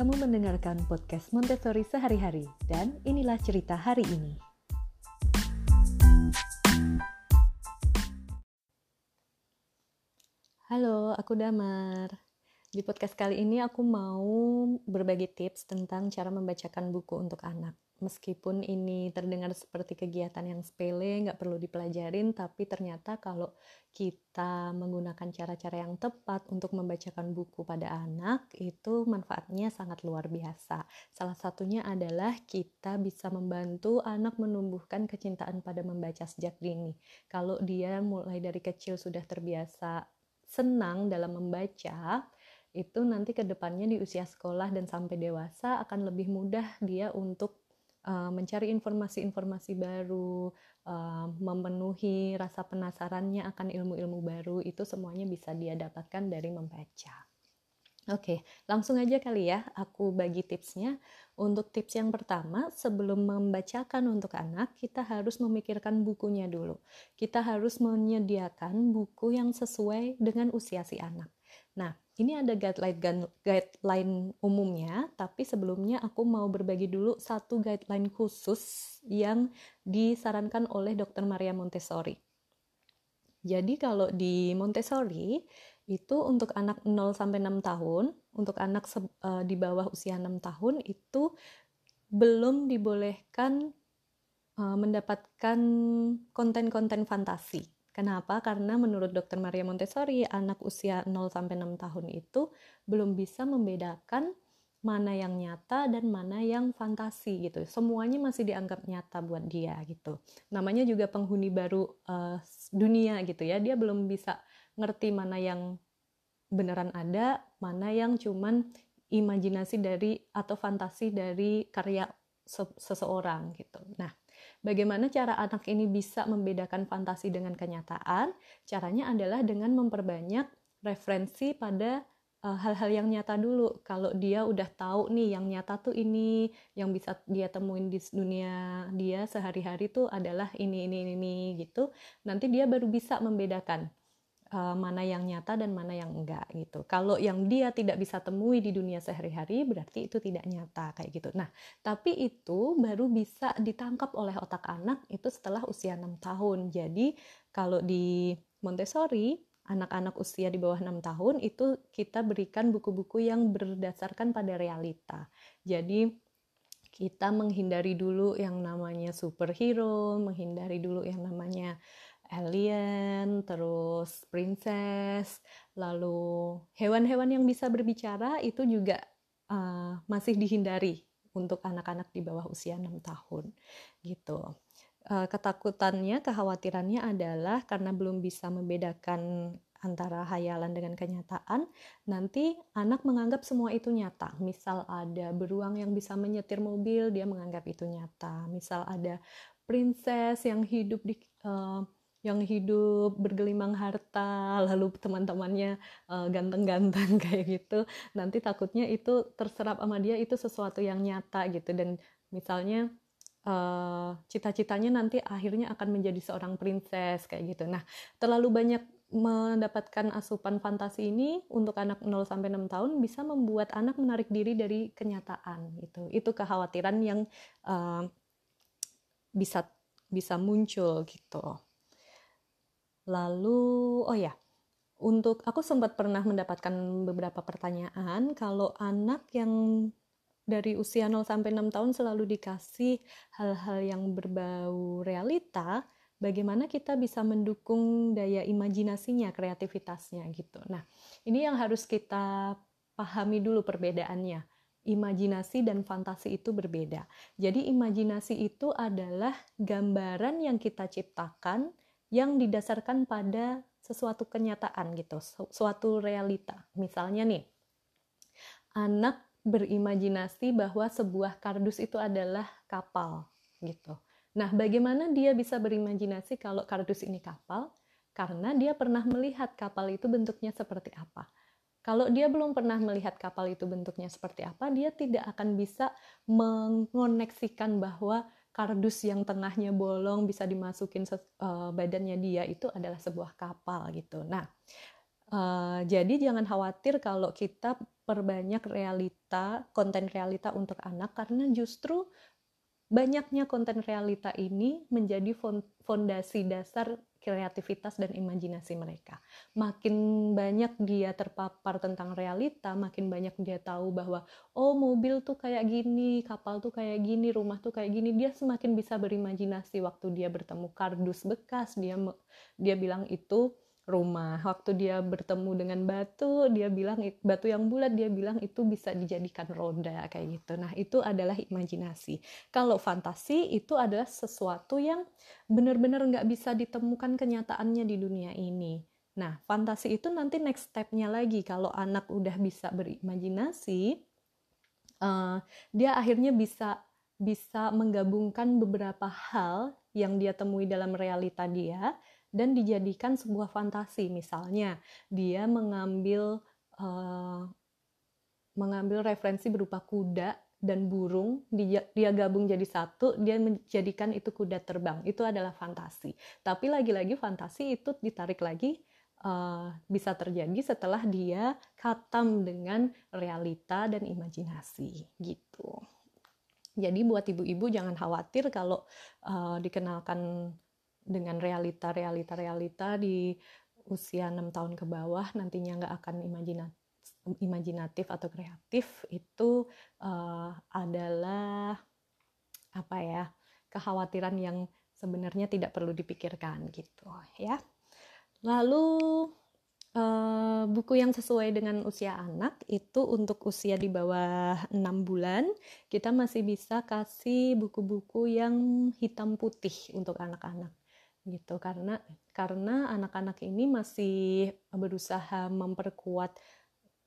Kamu mendengarkan podcast Montessori sehari-hari dan inilah cerita hari ini. Halo, aku Damar. Di podcast kali ini aku mau berbagi tips tentang cara membacakan buku untuk anak. Meskipun ini terdengar seperti kegiatan yang sepele, nggak perlu dipelajarin, tapi ternyata kalau kita menggunakan cara-cara yang tepat untuk membacakan buku pada anak, itu manfaatnya sangat luar biasa. Salah satunya adalah kita bisa membantu anak menumbuhkan kecintaan pada membaca sejak dini. Kalau dia mulai dari kecil sudah terbiasa senang dalam membaca, itu nanti ke depannya di usia sekolah dan sampai dewasa akan lebih mudah dia untuk uh, mencari informasi-informasi baru, uh, memenuhi rasa penasarannya akan ilmu-ilmu baru, itu semuanya bisa dia dapatkan dari membaca. Oke, langsung aja kali ya, aku bagi tipsnya. Untuk tips yang pertama, sebelum membacakan untuk anak, kita harus memikirkan bukunya dulu. Kita harus menyediakan buku yang sesuai dengan usia si anak. Nah, ini ada guideline guideline umumnya, tapi sebelumnya aku mau berbagi dulu satu guideline khusus yang disarankan oleh Dr. Maria Montessori. Jadi kalau di Montessori itu untuk anak 0 sampai 6 tahun, untuk anak uh, di bawah usia 6 tahun itu belum dibolehkan uh, mendapatkan konten-konten fantasi Kenapa? Karena menurut Dr. Maria Montessori, anak usia 0 sampai 6 tahun itu belum bisa membedakan mana yang nyata dan mana yang fantasi gitu. Semuanya masih dianggap nyata buat dia gitu. Namanya juga penghuni baru uh, dunia gitu ya. Dia belum bisa ngerti mana yang beneran ada, mana yang cuman imajinasi dari atau fantasi dari karya seseorang gitu. Nah, Bagaimana cara anak ini bisa membedakan fantasi dengan kenyataan? Caranya adalah dengan memperbanyak referensi pada eh, hal-hal uh, yang nyata dulu. Kalau dia udah tahu nih yang nyata tuh ini, yang bisa dia temuin di dunia dia sehari-hari tuh adalah ini ini ini gitu. Nanti dia baru bisa membedakan uh, mana yang nyata dan mana yang enggak gitu. Kalau yang dia tidak bisa temui di dunia sehari-hari berarti itu tidak nyata kayak gitu. Nah, tapi itu baru bisa ditangkap oleh otak anak itu setelah usia 6 tahun. Jadi, kalau di Montessori anak-anak usia di bawah 6 tahun itu kita berikan buku-buku yang berdasarkan pada realita. Jadi kita menghindari dulu yang namanya superhero, menghindari dulu yang namanya alien, terus princess, lalu hewan-hewan yang bisa berbicara itu juga uh, masih dihindari untuk anak-anak di bawah usia 6 tahun gitu. Uh, ketakutannya, kekhawatirannya adalah karena belum bisa membedakan antara hayalan dengan kenyataan, nanti anak menganggap semua itu nyata. Misal ada beruang yang bisa menyetir mobil, dia menganggap itu nyata. Misal ada princess yang hidup di uh, yang hidup bergelimang harta lalu teman-temannya uh, ganteng-ganteng kayak gitu. Nanti takutnya itu terserap sama dia itu sesuatu yang nyata gitu. Dan misalnya uh, cita-citanya nanti akhirnya akan menjadi seorang princess kayak gitu. Nah terlalu banyak mendapatkan asupan fantasi ini untuk anak 0 sampai 6 tahun bisa membuat anak menarik diri dari kenyataan gitu. Itu kekhawatiran yang uh, bisa bisa muncul gitu Lalu, oh ya, untuk aku sempat pernah mendapatkan beberapa pertanyaan kalau anak yang dari usia 0 sampai 6 tahun selalu dikasih hal-hal yang berbau realita, bagaimana kita bisa mendukung daya imajinasinya, kreativitasnya gitu. Nah, ini yang harus kita pahami dulu perbedaannya. Imajinasi dan fantasi itu berbeda. Jadi imajinasi itu adalah gambaran yang kita ciptakan yang didasarkan pada sesuatu kenyataan gitu, suatu realita. Misalnya nih, anak berimajinasi bahwa sebuah kardus itu adalah kapal gitu. Nah, bagaimana dia bisa berimajinasi kalau kardus ini kapal? Karena dia pernah melihat kapal itu bentuknya seperti apa. Kalau dia belum pernah melihat kapal itu bentuknya seperti apa, dia tidak akan bisa mengoneksikan bahwa kardus yang tengahnya bolong bisa dimasukin uh, badannya dia itu adalah sebuah kapal gitu. Nah, uh, jadi jangan khawatir kalau kita perbanyak realita, konten realita untuk anak karena justru banyaknya konten realita ini menjadi fondasi dasar kreativitas dan imajinasi mereka. Makin banyak dia terpapar tentang realita, makin banyak dia tahu bahwa oh mobil tuh kayak gini, kapal tuh kayak gini, rumah tuh kayak gini, dia semakin bisa berimajinasi waktu dia bertemu kardus bekas, dia dia bilang itu rumah. Waktu dia bertemu dengan batu, dia bilang batu yang bulat, dia bilang itu bisa dijadikan roda kayak gitu. Nah, itu adalah imajinasi. Kalau fantasi itu adalah sesuatu yang benar-benar nggak bisa ditemukan kenyataannya di dunia ini. Nah, fantasi itu nanti next step-nya lagi. Kalau anak udah bisa berimajinasi, uh, dia akhirnya bisa bisa menggabungkan beberapa hal yang dia temui dalam realita dia dan dijadikan sebuah fantasi. Misalnya, dia mengambil uh, mengambil referensi berupa kuda dan burung dia, dia gabung jadi satu dia menjadikan itu kuda terbang. Itu adalah fantasi. Tapi lagi-lagi fantasi itu ditarik lagi uh, bisa terjadi setelah dia katam dengan realita dan imajinasi gitu. Jadi buat ibu-ibu jangan khawatir kalau uh, dikenalkan dengan realita realita realita di usia 6 tahun ke bawah nantinya nggak akan imajinatif imajinatif atau kreatif itu uh, adalah apa ya kekhawatiran yang sebenarnya tidak perlu dipikirkan gitu ya. Lalu uh, buku yang sesuai dengan usia anak itu untuk usia di bawah 6 bulan kita masih bisa kasih buku-buku yang hitam putih untuk anak-anak gitu karena karena anak-anak ini masih berusaha memperkuat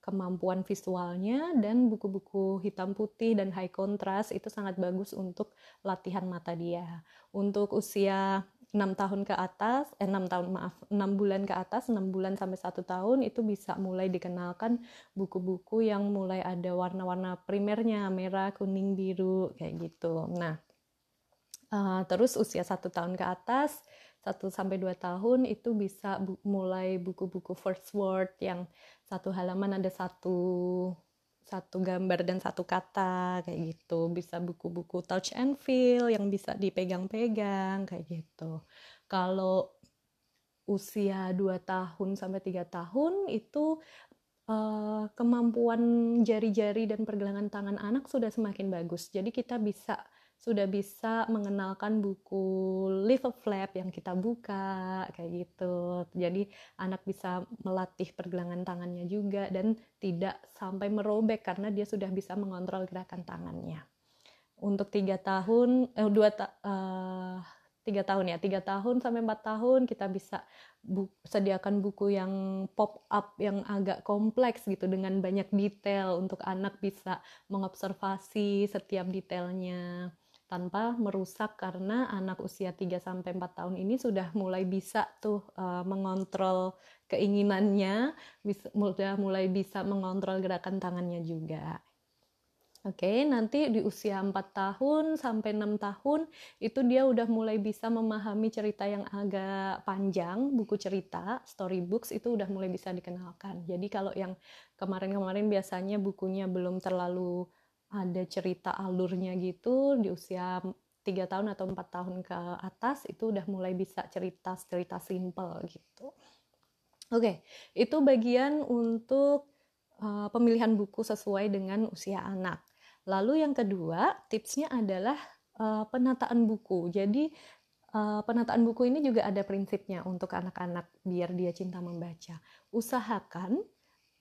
kemampuan visualnya dan buku-buku hitam putih dan high contrast itu sangat bagus untuk latihan mata dia. Untuk usia 6 tahun ke atas, eh 6 tahun maaf, 6 bulan ke atas, 6 bulan sampai 1 tahun itu bisa mulai dikenalkan buku-buku yang mulai ada warna-warna primernya, merah, kuning, biru kayak gitu. Nah, uh, terus usia 1 tahun ke atas 1 sampai 2 tahun itu bisa bu mulai buku-buku first word yang satu halaman ada satu satu gambar dan satu kata kayak gitu. Bisa buku-buku touch and feel yang bisa dipegang-pegang kayak gitu. Kalau usia 2 tahun sampai 3 tahun itu uh, kemampuan jari-jari dan pergelangan tangan anak sudah semakin bagus. Jadi kita bisa sudah bisa mengenalkan buku Live a Flap yang kita buka kayak gitu. Jadi anak bisa melatih pergelangan tangannya juga dan tidak sampai merobek karena dia sudah bisa mengontrol gerakan tangannya. Untuk tiga tahun, eh, dua ta uh, tiga tahun ya, tiga tahun sampai empat tahun kita bisa bu sediakan buku yang pop up yang agak kompleks gitu dengan banyak detail untuk anak bisa mengobservasi setiap detailnya tanpa merusak karena anak usia 3 sampai 4 tahun ini sudah mulai bisa tuh uh, mengontrol keinginannya, bisa sudah mulai bisa mengontrol gerakan tangannya juga. Oke, nanti di usia 4 tahun sampai 6 tahun itu dia udah mulai bisa memahami cerita yang agak panjang, buku cerita, storybooks itu udah mulai bisa dikenalkan. Jadi kalau yang kemarin-kemarin biasanya bukunya belum terlalu ada cerita alurnya gitu di usia tiga tahun atau empat tahun ke atas itu udah mulai bisa cerita cerita simple gitu. Oke, okay, itu bagian untuk uh, pemilihan buku sesuai dengan usia anak. Lalu yang kedua tipsnya adalah uh, penataan buku. Jadi uh, penataan buku ini juga ada prinsipnya untuk anak-anak biar dia cinta membaca. Usahakan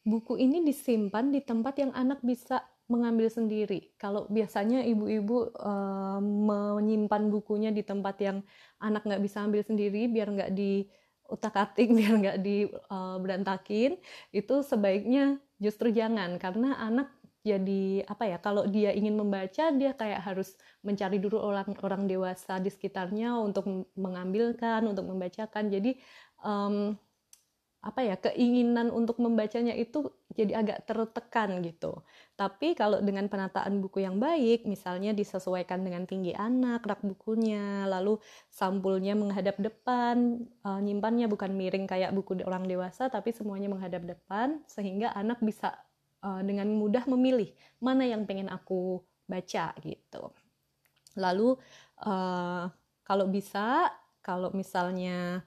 buku ini disimpan di tempat yang anak bisa mengambil sendiri. Kalau biasanya ibu-ibu uh, menyimpan bukunya di tempat yang anak nggak bisa ambil sendiri biar nggak di utak atik biar nggak di uh, berantakin itu sebaiknya justru jangan karena anak jadi apa ya kalau dia ingin membaca dia kayak harus mencari dulu orang orang dewasa di sekitarnya untuk mengambilkan untuk membacakan jadi apa ya keinginan untuk membacanya itu jadi agak tertekan gitu. Tapi kalau dengan penataan buku yang baik, misalnya disesuaikan dengan tinggi anak, rak bukunya, lalu sampulnya menghadap depan, uh, nyimpannya bukan miring kayak buku orang dewasa, tapi semuanya menghadap depan, sehingga anak bisa uh, dengan mudah memilih mana yang pengen aku baca gitu. Lalu uh, kalau bisa, kalau misalnya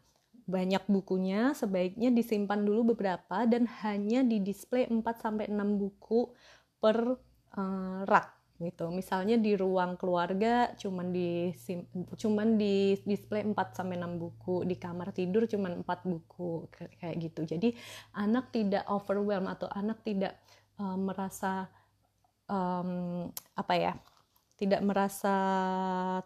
banyak bukunya sebaiknya disimpan dulu beberapa dan hanya di display 4 sampai 6 buku per uh, rak gitu. Misalnya di ruang keluarga cuman di cuman di display 4 sampai 6 buku, di kamar tidur cuman 4 buku kayak gitu. Jadi anak tidak overwhelm atau anak tidak uh, merasa um, apa ya? Tidak merasa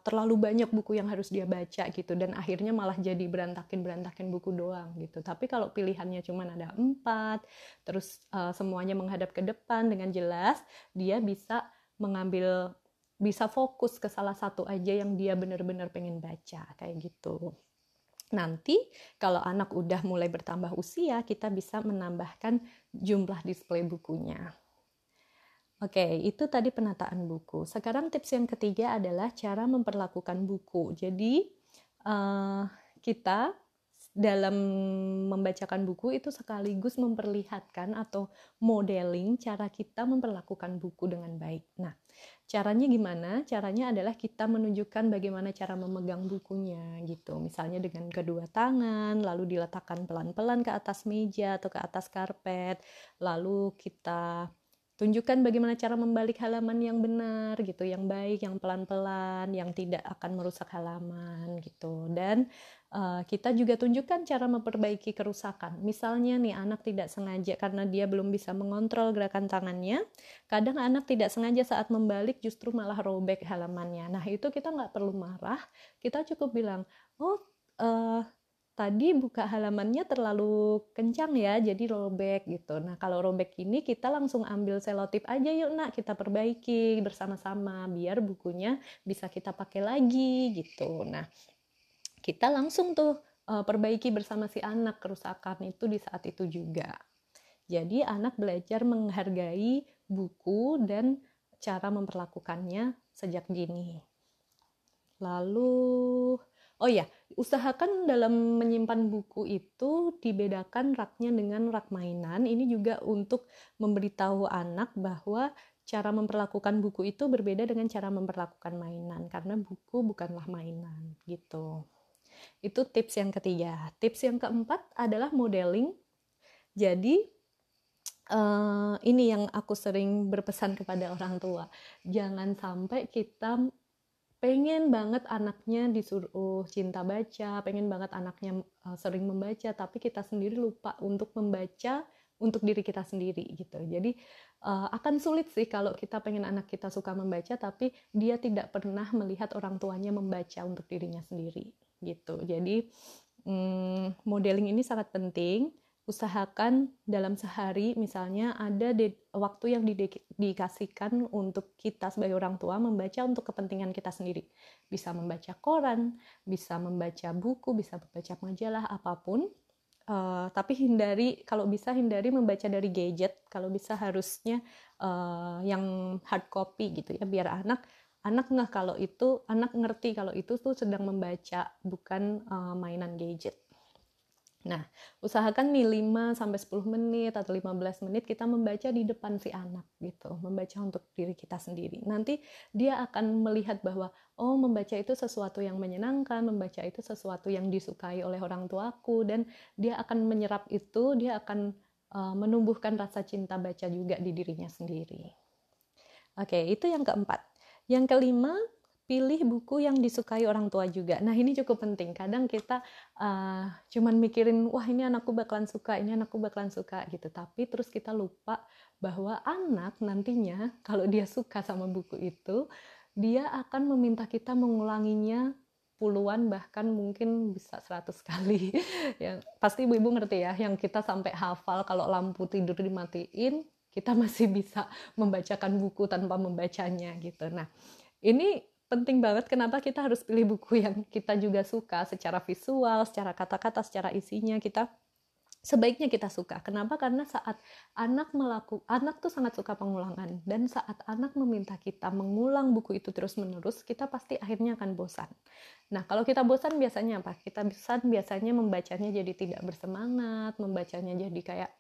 terlalu banyak buku yang harus dia baca gitu dan akhirnya malah jadi berantakin berantakin buku doang gitu tapi kalau pilihannya cuma ada empat terus uh, semuanya menghadap ke depan dengan jelas dia bisa mengambil bisa fokus ke salah satu aja yang dia benar-benar pengen baca kayak gitu. Nanti kalau anak udah mulai bertambah usia, kita bisa menambahkan jumlah display bukunya. Oke, itu tadi penataan buku. Sekarang tips yang ketiga adalah cara memperlakukan buku. Jadi uh, kita dalam membacakan buku itu sekaligus memperlihatkan atau modeling cara kita memperlakukan buku dengan baik. Nah, caranya gimana? Caranya adalah kita menunjukkan bagaimana cara memegang bukunya gitu. Misalnya dengan kedua tangan, lalu diletakkan pelan-pelan ke atas meja atau ke atas karpet, lalu kita tunjukkan bagaimana cara membalik halaman yang benar gitu, yang baik, yang pelan-pelan, yang tidak akan merusak halaman gitu. Dan uh, kita juga tunjukkan cara memperbaiki kerusakan. Misalnya nih anak tidak sengaja karena dia belum bisa mengontrol gerakan tangannya, kadang anak tidak sengaja saat membalik justru malah robek halamannya. Nah itu kita nggak perlu marah, kita cukup bilang, oh uh, tadi buka halamannya terlalu kencang ya, jadi robek gitu. Nah, kalau robek ini kita langsung ambil selotip aja yuk nak, kita perbaiki bersama-sama biar bukunya bisa kita pakai lagi gitu. Nah, kita langsung tuh uh, perbaiki bersama si anak kerusakan itu di saat itu juga. Jadi anak belajar menghargai buku dan cara memperlakukannya sejak dini. Lalu Oh ya, usahakan dalam menyimpan buku itu dibedakan raknya dengan rak mainan. Ini juga untuk memberitahu anak bahwa cara memperlakukan buku itu berbeda dengan cara memperlakukan mainan karena buku bukanlah mainan gitu. Itu tips yang ketiga. Tips yang keempat adalah modeling. Jadi uh, ini yang aku sering berpesan kepada orang tua. Jangan sampai kita pengen banget anaknya disuruh cinta baca, pengen banget anaknya uh, sering membaca, tapi kita sendiri lupa untuk membaca untuk diri kita sendiri gitu. Jadi uh, akan sulit sih kalau kita pengen anak kita suka membaca, tapi dia tidak pernah melihat orang tuanya membaca untuk dirinya sendiri gitu. Jadi um, modeling ini sangat penting usahakan dalam sehari misalnya ada di, waktu yang di, dikasihkan untuk kita sebagai orang tua membaca untuk kepentingan kita sendiri. Bisa membaca koran, bisa membaca buku, bisa membaca majalah apa pun. Uh, tapi hindari kalau bisa hindari membaca dari gadget. Kalau bisa harusnya uh, yang hard copy gitu ya biar anak anak nggak kalau itu anak ngerti kalau itu tuh sedang membaca bukan uh, mainan gadget Nah, usahakan nih 5 sampai 10 menit atau 15 menit kita membaca di depan si anak gitu, membaca untuk diri kita sendiri. Nanti dia akan melihat bahwa oh membaca itu sesuatu yang menyenangkan, membaca itu sesuatu yang disukai oleh orang tuaku dan dia akan menyerap itu, dia akan uh, menumbuhkan rasa cinta baca juga di dirinya sendiri. Oke, itu yang keempat. Yang kelima, pilih buku yang disukai orang tua juga. Nah ini cukup penting. Kadang kita uh, cuman mikirin, wah ini anakku bakalan suka, ini anakku bakalan suka gitu. Tapi terus kita lupa bahwa anak nantinya kalau dia suka sama buku itu, dia akan meminta kita mengulanginya puluhan bahkan mungkin bisa seratus kali. yang pasti ibu-ibu ngerti ya, yang kita sampai hafal kalau lampu tidur dimatiin, kita masih bisa membacakan buku tanpa membacanya gitu. Nah, ini penting banget kenapa kita harus pilih buku yang kita juga suka secara visual, secara kata-kata, secara isinya kita sebaiknya kita suka. Kenapa? Karena saat anak melakukan anak tuh sangat suka pengulangan dan saat anak meminta kita mengulang buku itu terus-menerus, kita pasti akhirnya akan bosan. Nah, kalau kita bosan biasanya apa? Kita bosan biasanya membacanya jadi tidak bersemangat, membacanya jadi kayak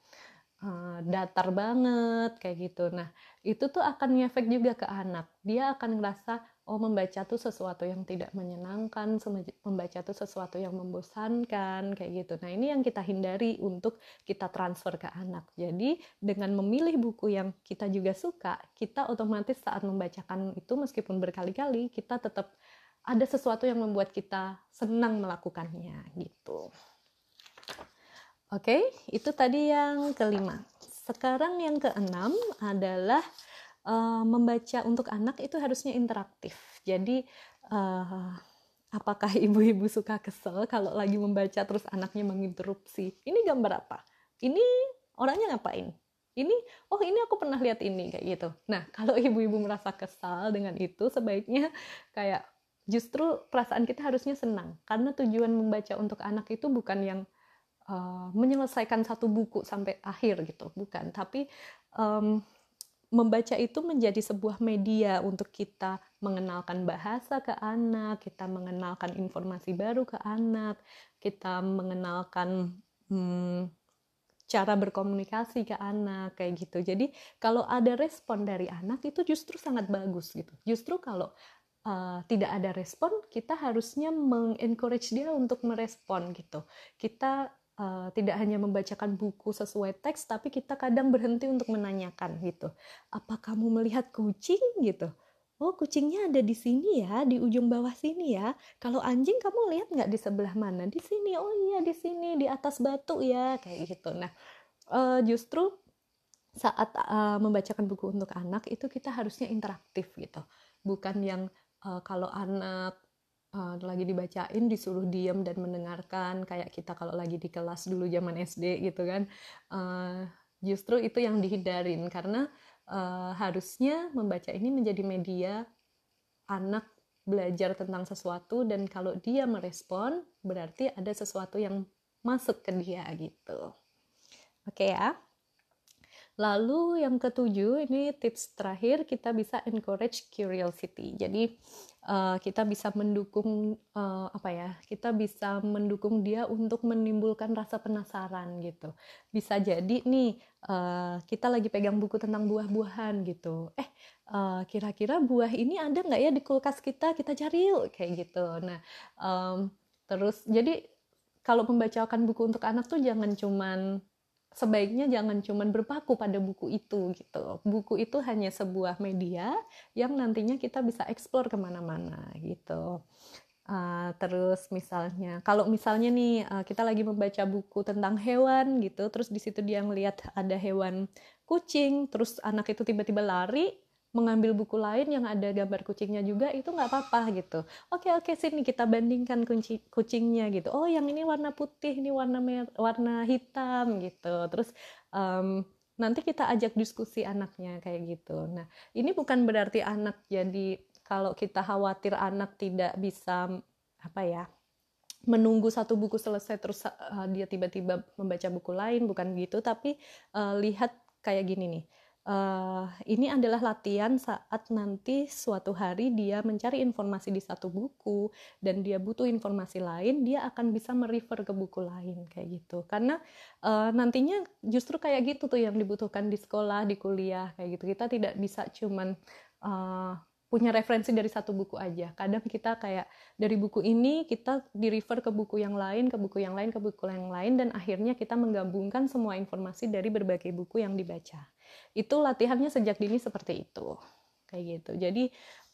uh, datar banget kayak gitu. Nah, itu tuh akan ngefek juga ke anak. Dia akan ngerasa oh membaca tuh sesuatu yang tidak menyenangkan, membaca tuh sesuatu yang membosankan kayak gitu. Nah, ini yang kita hindari untuk kita transfer ke anak. Jadi, dengan memilih buku yang kita juga suka, kita otomatis saat membacakan itu meskipun berkali-kali, kita tetap ada sesuatu yang membuat kita senang melakukannya gitu. Oke, itu tadi yang kelima. Sekarang yang keenam adalah uh, membaca untuk anak itu harusnya interaktif. Jadi uh, apakah ibu-ibu suka kesel kalau lagi membaca terus anaknya menginterupsi? Ini gambar apa? Ini orangnya ngapain? Ini oh ini aku pernah lihat ini kayak gitu. Nah, kalau ibu-ibu merasa kesal dengan itu sebaiknya kayak justru perasaan kita harusnya senang karena tujuan membaca untuk anak itu bukan yang uh, menyelesaikan satu buku sampai akhir gitu, bukan, tapi um, membaca itu menjadi sebuah media untuk kita mengenalkan bahasa ke anak, kita mengenalkan informasi baru ke anak, kita mengenalkan hmm, cara berkomunikasi ke anak kayak gitu. Jadi kalau ada respon dari anak itu justru sangat bagus gitu. Justru kalau uh, tidak ada respon, kita harusnya mengencourage dia untuk merespon gitu. Kita uh, tidak hanya membacakan buku sesuai teks, tapi kita kadang berhenti untuk menanyakan gitu. Apa kamu melihat kucing gitu? Oh kucingnya ada di sini ya, di ujung bawah sini ya. Kalau anjing kamu lihat nggak di sebelah mana? Di sini. Oh iya di sini, di atas batu ya, kayak gitu. Nah uh, justru saat uh, membacakan buku untuk anak itu kita harusnya interaktif gitu, bukan yang uh, kalau anak uh, lagi dibacain disuruh diem dan mendengarkan kayak kita kalau lagi di kelas dulu zaman SD gitu kan. Uh, justru itu yang dihindarin karena uh, harusnya membaca ini menjadi media anak belajar tentang sesuatu dan kalau dia merespon berarti ada sesuatu yang masuk ke dia gitu. Oke okay ya Lalu yang ketujuh ini tips terakhir kita bisa encourage curiosity. Jadi uh, kita bisa mendukung uh, apa ya? Kita bisa mendukung dia untuk menimbulkan rasa penasaran gitu. Bisa jadi nih uh, kita lagi pegang buku tentang buah-buahan gitu. Eh kira-kira uh, buah ini ada nggak ya di kulkas kita? Kita cari yuk kayak gitu. Nah um, terus jadi kalau membacakan buku untuk anak tuh jangan cuman sebaiknya jangan cuma berpaku pada buku itu gitu. Buku itu hanya sebuah media yang nantinya kita bisa eksplor ke mana-mana gitu. Uh, terus misalnya, kalau misalnya nih uh, kita lagi membaca buku tentang hewan gitu, terus di situ dia ngelihat ada hewan kucing, terus anak itu tiba-tiba lari, mengambil buku lain yang ada gambar kucingnya juga itu nggak apa-apa gitu. Oke oke sini kita bandingkan kunci kucingnya gitu. Oh yang ini warna putih ini warna mer warna hitam gitu. Terus um, nanti kita ajak diskusi anaknya kayak gitu. Nah ini bukan berarti anak jadi kalau kita khawatir anak tidak bisa apa ya menunggu satu buku selesai terus uh, dia tiba-tiba membaca buku lain bukan gitu. Tapi uh, lihat kayak gini nih uh, ini adalah latihan saat nanti suatu hari dia mencari informasi di satu buku dan dia butuh informasi lain, dia akan bisa merefer ke buku lain kayak gitu. Karena uh, nantinya justru kayak gitu tuh yang dibutuhkan di sekolah, di kuliah kayak gitu. Kita tidak bisa cuman uh, punya referensi dari satu buku aja. Kadang kita kayak dari buku ini kita di refer ke buku yang lain, ke buku yang lain, ke buku yang lain dan akhirnya kita menggabungkan semua informasi dari berbagai buku yang dibaca. Itu latihannya sejak dini seperti itu. Kayak gitu. Jadi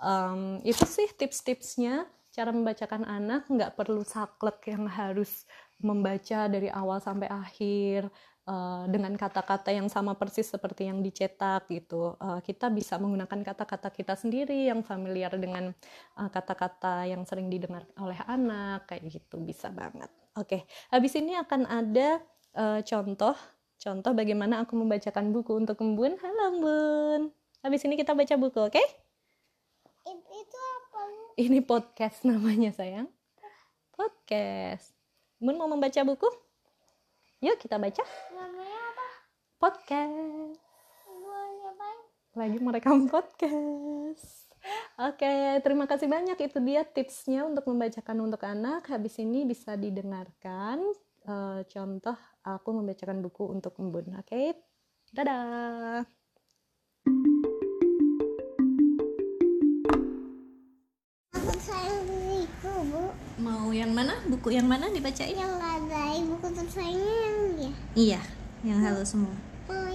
um, itu sih tips-tipsnya cara membacakan anak nggak perlu saklek yang harus membaca dari awal sampai akhir uh, dengan kata-kata yang sama persis seperti yang dicetak gitu. Uh, kita bisa menggunakan kata-kata kita sendiri yang familiar dengan eh, kata-kata uh, yang sering didengar oleh anak kayak gitu bisa banget. Oke, okay. habis ini akan ada uh, contoh contoh bagaimana aku membacakan buku untuk Embun. Halo Embun. Habis ini kita baca buku, oke? Okay? Itu apa? Ini podcast namanya sayang. Podcast. Embun mau membaca buku? Yuk kita baca. Podcast. Lagi merekam podcast. Oke, terima kasih banyak. Itu dia tipsnya untuk membacakan untuk anak. Habis ini bisa didengarkan uh, contoh aku membacakan buku untuk embun. Oke, Dadah. Buku, Bu. Mau yang mana? Buku yang mana dibacain? Yang ada buku tersayangnya yang ya. Iya, yang halo semua. Oh.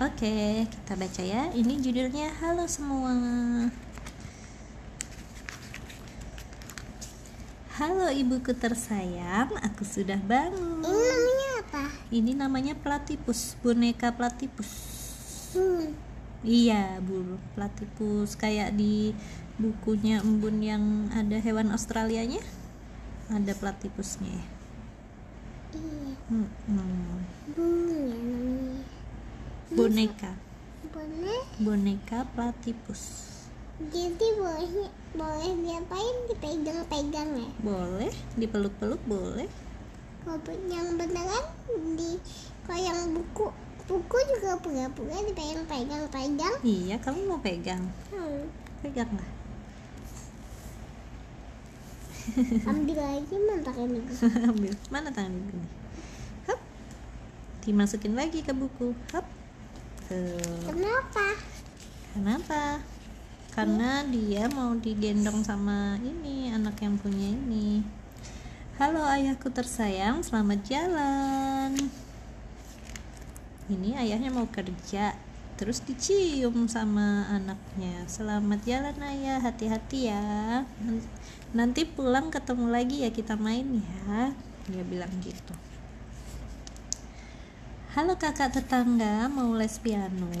Oke, kita baca ya. Ini judulnya Halo Semua. Halo ibuku tersayang, aku sudah bangun. Ini namanya apa? Ini namanya platipus, boneka platipus. Hmm. Iya, burung platipus kayak di bukunya Embun yang ada hewan Australianya. Ada platipusnya. Iya. Hmm, Bunga namanya. Boneka, boneka platipus. Jadi boleh boleh diapain dipegang-pegang ya? Boleh, dipeluk-peluk boleh. Kalau yang beneran di kalau yang buku buku juga pura-pura dipegang-pegang-pegang. Iya, kamu mau pegang? Hmm. Pegang lah. Ambil lagi mantak ini. Ambil. Mana tangan ibu nih? Hap. Dimasukin lagi ke buku. Hap. Tuh. Kenapa? Kenapa? Karena dia mau digendong sama ini anak yang punya ini. Halo ayahku tersayang, selamat jalan. Ini ayahnya mau kerja, terus dicium sama anaknya. Selamat jalan ayah, hati-hati ya. Nan- Nanti pulang ketemu lagi ya kita main ya. Dia bilang gitu. Halo kakak tetangga, mau les piano?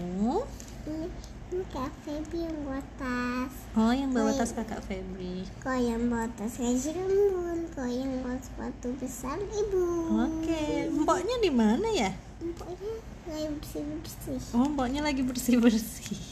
Ini ini Kak Feby yang bawa tas. Oh, yang bawa tas kakak Febri. Kalau yang bawa tas Raja Embun, kalau yang bawa sepatu besar ibu. Oke, mboknya di mana ya? Pokoknya lagi bersih bersih. Oh, mboknya lagi bersih-bersih.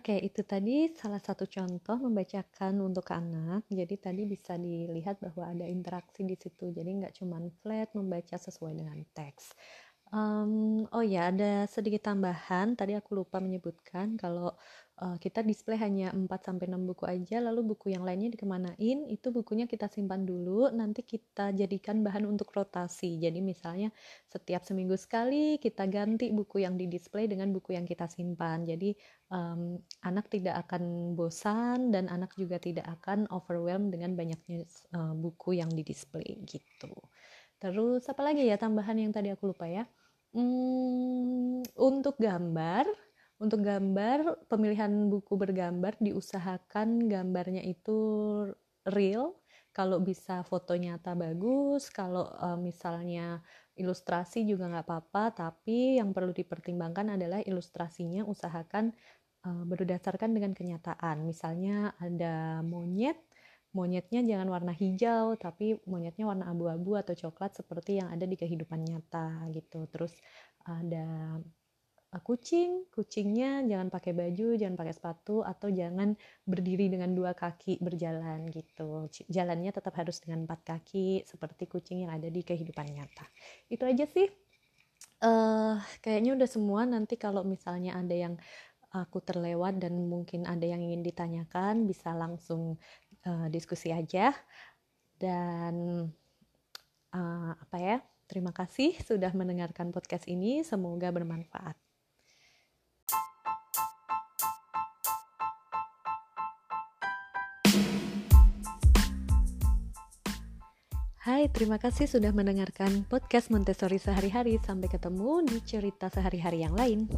Oke, itu tadi salah satu contoh membacakan untuk anak. Jadi tadi bisa dilihat bahwa ada interaksi di situ. Jadi nggak cuma flat membaca sesuai dengan teks. Em, oh ya, ada sedikit tambahan. Tadi aku lupa menyebutkan kalau eh, kita display hanya 4-6 buku aja, lalu buku yang lainnya dikemanain, itu bukunya kita simpan dulu, nanti kita jadikan bahan untuk rotasi. Jadi misalnya setiap seminggu sekali kita ganti buku yang di display dengan buku yang kita simpan. Jadi em, anak tidak akan bosan dan anak juga tidak akan overwhelmed dengan banyaknya eh, buku yang di display gitu. Terus apa lagi ya tambahan yang tadi aku lupa ya? Hmm, untuk gambar, untuk gambar pemilihan buku bergambar diusahakan gambarnya itu real. Kalau bisa foto nyata bagus, kalau eh, misalnya ilustrasi juga nggak apa-apa. Tapi yang perlu dipertimbangkan adalah ilustrasinya usahakan eh, berdasarkan dengan kenyataan. Misalnya ada monyet, monyetnya jangan warna hijau, tapi monyetnya warna abu-abu atau coklat seperti yang ada di kehidupan nyata gitu. Terus ada uh, kucing, kucingnya jangan pakai baju, jangan pakai sepatu, atau jangan berdiri dengan dua kaki berjalan gitu. Jalannya tetap harus dengan empat kaki seperti kucing yang ada di kehidupan nyata. Itu aja sih. eh kayaknya udah semua. Nanti kalau misalnya ada yang aku terlewat dan mungkin ada yang ingin ditanyakan, bisa langsung eh, diskusi aja. Dan eh, apa ya? Terima kasih sudah mendengarkan podcast ini. Semoga bermanfaat. Hai, terima kasih sudah mendengarkan podcast Montessori sehari-hari. Sampai ketemu di cerita sehari-hari yang lain.